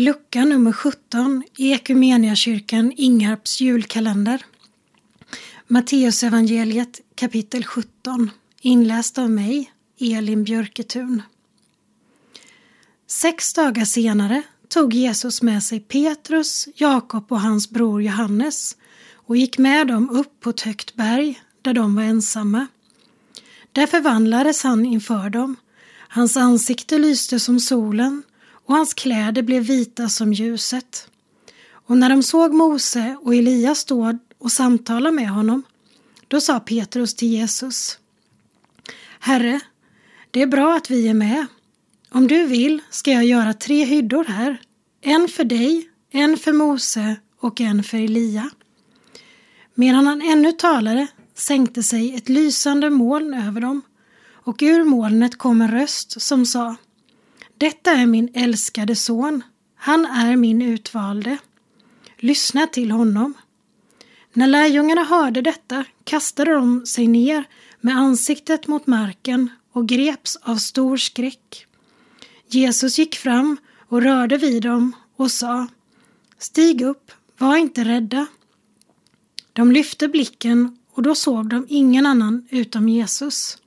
Lucka nummer 17 i Ekumeniakyrkan Ingarps julkalender. Matteusevangeliet kapitel 17 inläst av mig, Elin Björketun. Sex dagar senare tog Jesus med sig Petrus, Jakob och hans bror Johannes och gick med dem upp på ett högt berg där de var ensamma. Där förvandlades han inför dem. Hans ansikte lyste som solen och hans kläder blev vita som ljuset. Och när de såg Mose och Elias stå och samtala med honom, då sa Petrus till Jesus Herre, det är bra att vi är med. Om du vill ska jag göra tre hyddor här, en för dig, en för Mose och en för Elia. Medan han ännu talade sänkte sig ett lysande moln över dem och ur molnet kom en röst som sa detta är min älskade son, han är min utvalde. Lyssna till honom. När lärjungarna hörde detta kastade de sig ner med ansiktet mot marken och greps av stor skräck. Jesus gick fram och rörde vid dem och sa Stig upp, var inte rädda. De lyfte blicken och då såg de ingen annan utom Jesus.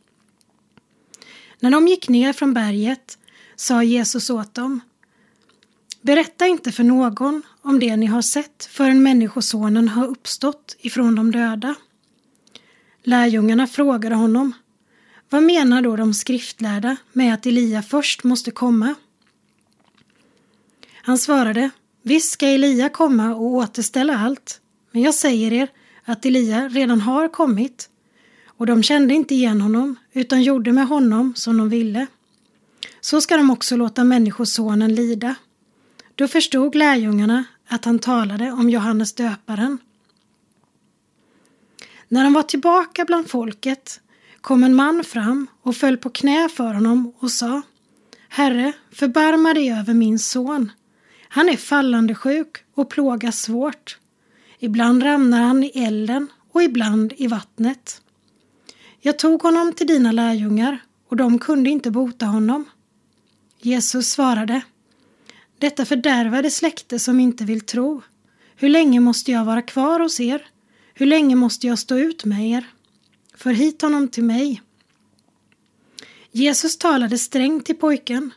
När de gick ner från berget sa Jesus åt dem Berätta inte för någon om det ni har sett förrän Människosonen har uppstått ifrån de döda. Lärjungarna frågade honom Vad menar då de skriftlärda med att Elia först måste komma? Han svarade Visst ska Elia komma och återställa allt, men jag säger er att Elia redan har kommit och de kände inte igen honom utan gjorde med honom som de ville. Så ska de också låta Människosonen lida. Då förstod lärjungarna att han talade om Johannes döparen. När han var tillbaka bland folket kom en man fram och föll på knä för honom och sa Herre, förbarma dig över min son. Han är fallande sjuk och plågas svårt. Ibland ramlar han i elden och ibland i vattnet. Jag tog honom till dina lärjungar och de kunde inte bota honom. Jesus svarade Detta fördärvade släkte som inte vill tro. Hur länge måste jag vara kvar hos er? Hur länge måste jag stå ut med er? För hit honom till mig. Jesus talade strängt till pojken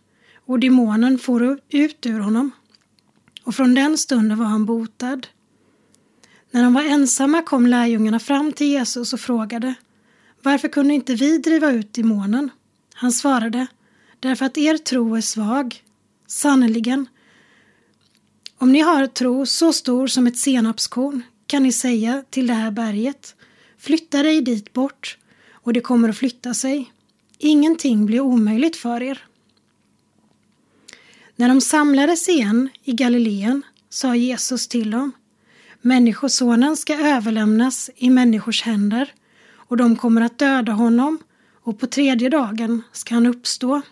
och demonen for ut ur honom. Och från den stunden var han botad. När de var ensamma kom lärjungarna fram till Jesus och frågade Varför kunde inte vi driva ut demonen? Han svarade Därför att er tro är svag. Sannerligen, om ni har tro så stor som ett senapskorn kan ni säga till det här berget Flytta dig dit bort och det kommer att flytta sig. Ingenting blir omöjligt för er. När de samlades igen i Galileen sa Jesus till dem Människosonen ska överlämnas i människors händer och de kommer att döda honom och på tredje dagen ska han uppstå.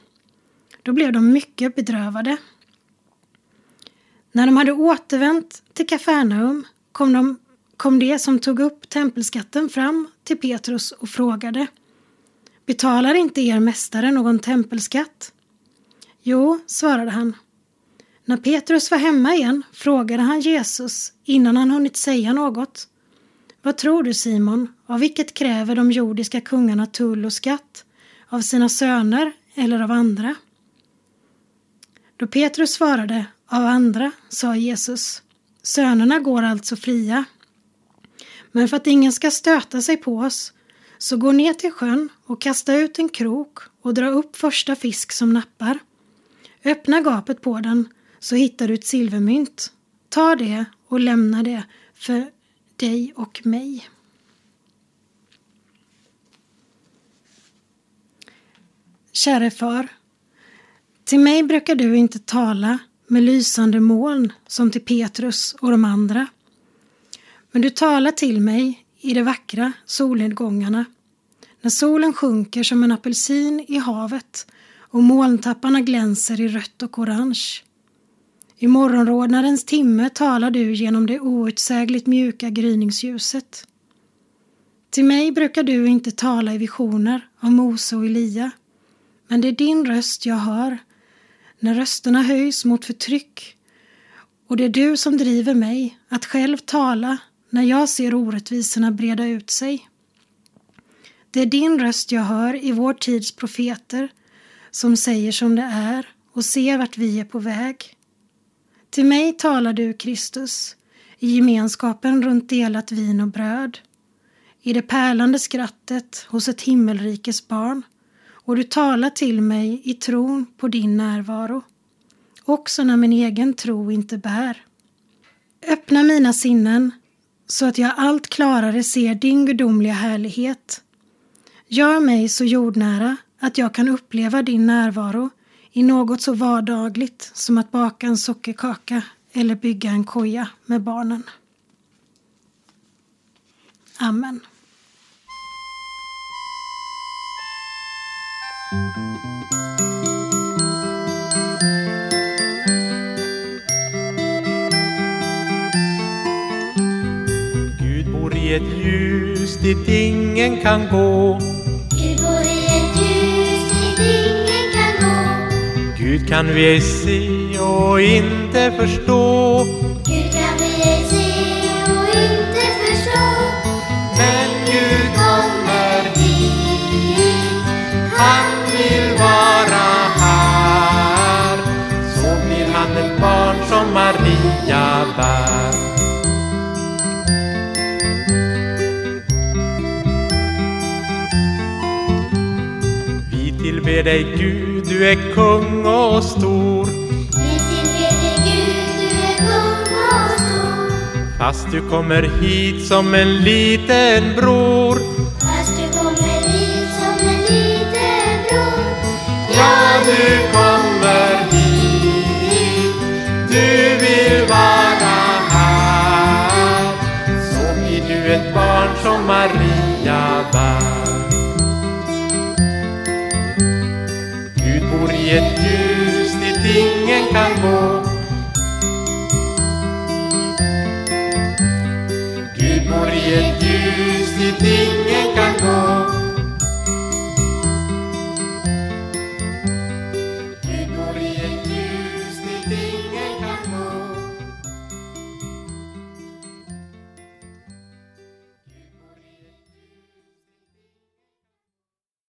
Då blev de mycket bedrövade. När de hade återvänt till Kafarnaum kom, de, kom det som tog upp tempelskatten fram till Petrus och frågade Betalar inte er mästare någon tempelskatt? Jo, svarade han. När Petrus var hemma igen frågade han Jesus innan han hunnit säga något. Vad tror du Simon, av vilket kräver de jordiska kungarna tull och skatt? Av sina söner eller av andra? Då Petrus svarade av andra sa Jesus Sönerna går alltså fria. Men för att ingen ska stöta sig på oss så gå ner till sjön och kasta ut en krok och dra upp första fisk som nappar. Öppna gapet på den så hittar du ett silvermynt. Ta det och lämna det för dig och mig. Käre far, till mig brukar du inte tala med lysande moln som till Petrus och de andra. Men du talar till mig i de vackra solnedgångarna när solen sjunker som en apelsin i havet och molntapparna glänser i rött och orange. I morgonrodnadens timme talar du genom det outsägligt mjuka gryningsljuset. Till mig brukar du inte tala i visioner av Mose och Elia, men det är din röst jag hör när rösterna höjs mot förtryck Och det är du som driver mig att själv tala när jag ser orättvisorna breda ut sig. Det är din röst jag hör i vår tids profeter som säger som det är och ser vart vi är på väg. Till mig talar du, Kristus, i gemenskapen runt delat vin och bröd, i det pärlande skrattet hos ett himmelrikes barn och du talar till mig i tron på din närvaro, också när min egen tro inte bär. Öppna mina sinnen så att jag allt klarare ser din gudomliga härlighet. Gör mig så jordnära att jag kan uppleva din närvaro i något så vardagligt som att baka en sockerkaka eller bygga en koja med barnen. Amen. Gud bor i ett ljus dit ingen kan gå. Gud bor i ett ljus dit ingen kan nå. Gud kan vi ej se och inte förstå. Tillber dig Gud, du är kung och stor. Vi tillber dig Gud, du är kung och stor. Fast du kommer hit som en liten bror. Fast du kommer hit som en liten bror. Ja, du i ett ljus dit ingen kan gå. Gud bor i ett ljus dit ingen